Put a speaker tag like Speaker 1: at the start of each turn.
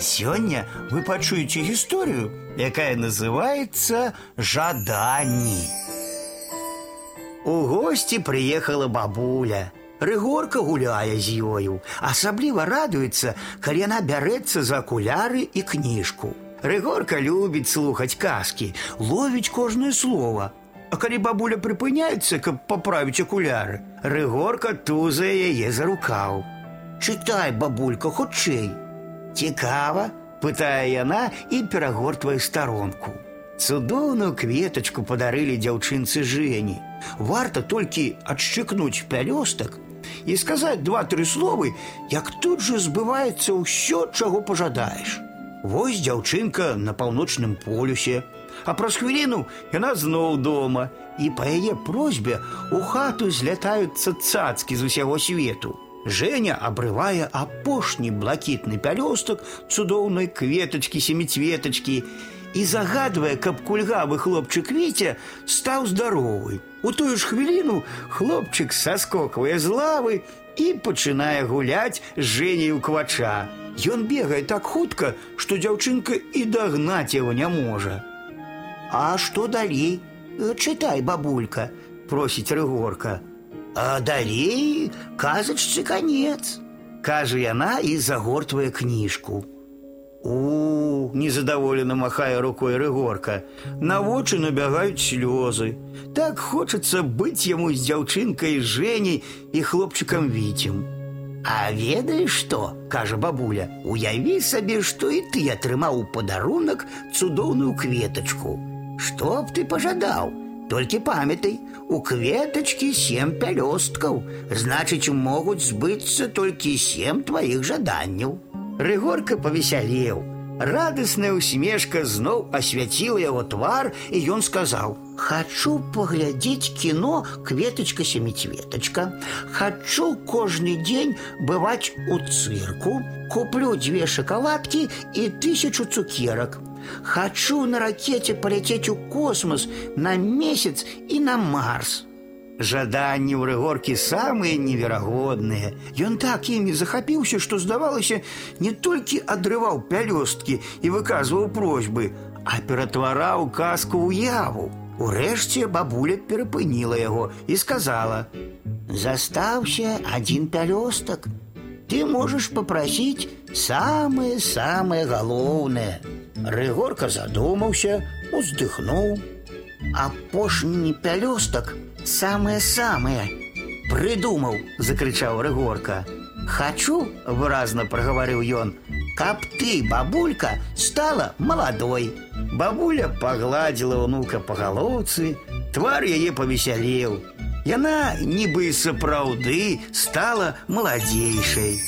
Speaker 1: Сегодня вы пачуеце историю, якая называется жаданні. У гости приехала бабуля. Рыгорка гуляе з ёю, асабліва радуецца, калі яна бярэцца за акуляры і кніжку. Рыгорка любіць слухаць казкі, ловіць кожнае слово. А калі бабуля прыпыняецца, каб паправіць акуляры, Рыгорка тузае яе за рукаў. Чытай, бабулька, хутчэй. Цікава, пытае яна і перагортвае старонку. Цудоўную кветачку падарылі дзяўчынцы Жені. Варта толькі адшчыкнуць пялёстак і сказаць два-тры словы, як тут жа збываецца ўсё, чаго пажадаеш. Вось дзяўчынка на паўночным полюсе, а праз хвіліну яна зноў дома, і па яе просьбе у хату злятаюцца цацкі з усяго свету. Женя абрывае апошні блакітны пялёстак цудоўнай кветачкі семіцветачкі і загадвае, каб кульгавы хлопчык Віця стаў здаровы. У тую ж хвіліну хлопчык саскоквае з лавы і пачынае гуляць з Жэняй у квача. Ён бегае так хутка, што дзяўчынка і дагнаць яго не можа. А што далей? Чытай, бабулька, просіць рыгорка. А далей казачцы конец, кажа яна і загортвае кніжку. У, незадаволена махае рукой рыгорка. На вочы набягаюць слёзы. Так хочацца быць яму з дзяўчынкай Жэняй і хлопчыкам віцем. А ведаеш што, кажа бабуля, уяві сабе, што і ты атрымаў у падарунак цудоўную кветачку. Што б ты пажадаў? Толькі памятай, у кветачкі сем пялёсткаў, значыць, могуць збыцца толькі сем тваіх жаданняў. Рыгорка павесялеў. Радасная усмешка зноў асвяціла яго твар, і ён сказаў: « Хачу паглядзець кіно кветачка семіцветачка. Хачу кожны дзень бываць у цырку, куплю дзве шакаладкі і тысячу цукерак. Хачу на ракете паляцець у космос на месяц і на Марс. Жаданні ў рыгоркі самыя неверагодныя. Ён так імі захапіўся, што здавалася, не толькі адрываў пялёсткі і выказваў просьбы, а ператвараў казку ў яву. Урэшце бабуля перапыніла яго і сказала: « Застаўся адзін пялёстак. Ты можаш папрасіць самае-самае галоўнае. Рыгорка задумаўся, уздыхнуў. Апошні пялёстак самае-самае. Прыдумаў, закрычаў Рыгорка. Хачу, выразна прагаварыў ён, каб ты, бабулька, стала маладой. Бабуля пагладзіла ўнука па галоўцы, твар яе павесялеў. Яна нібы сапраўды стала маладзейшай.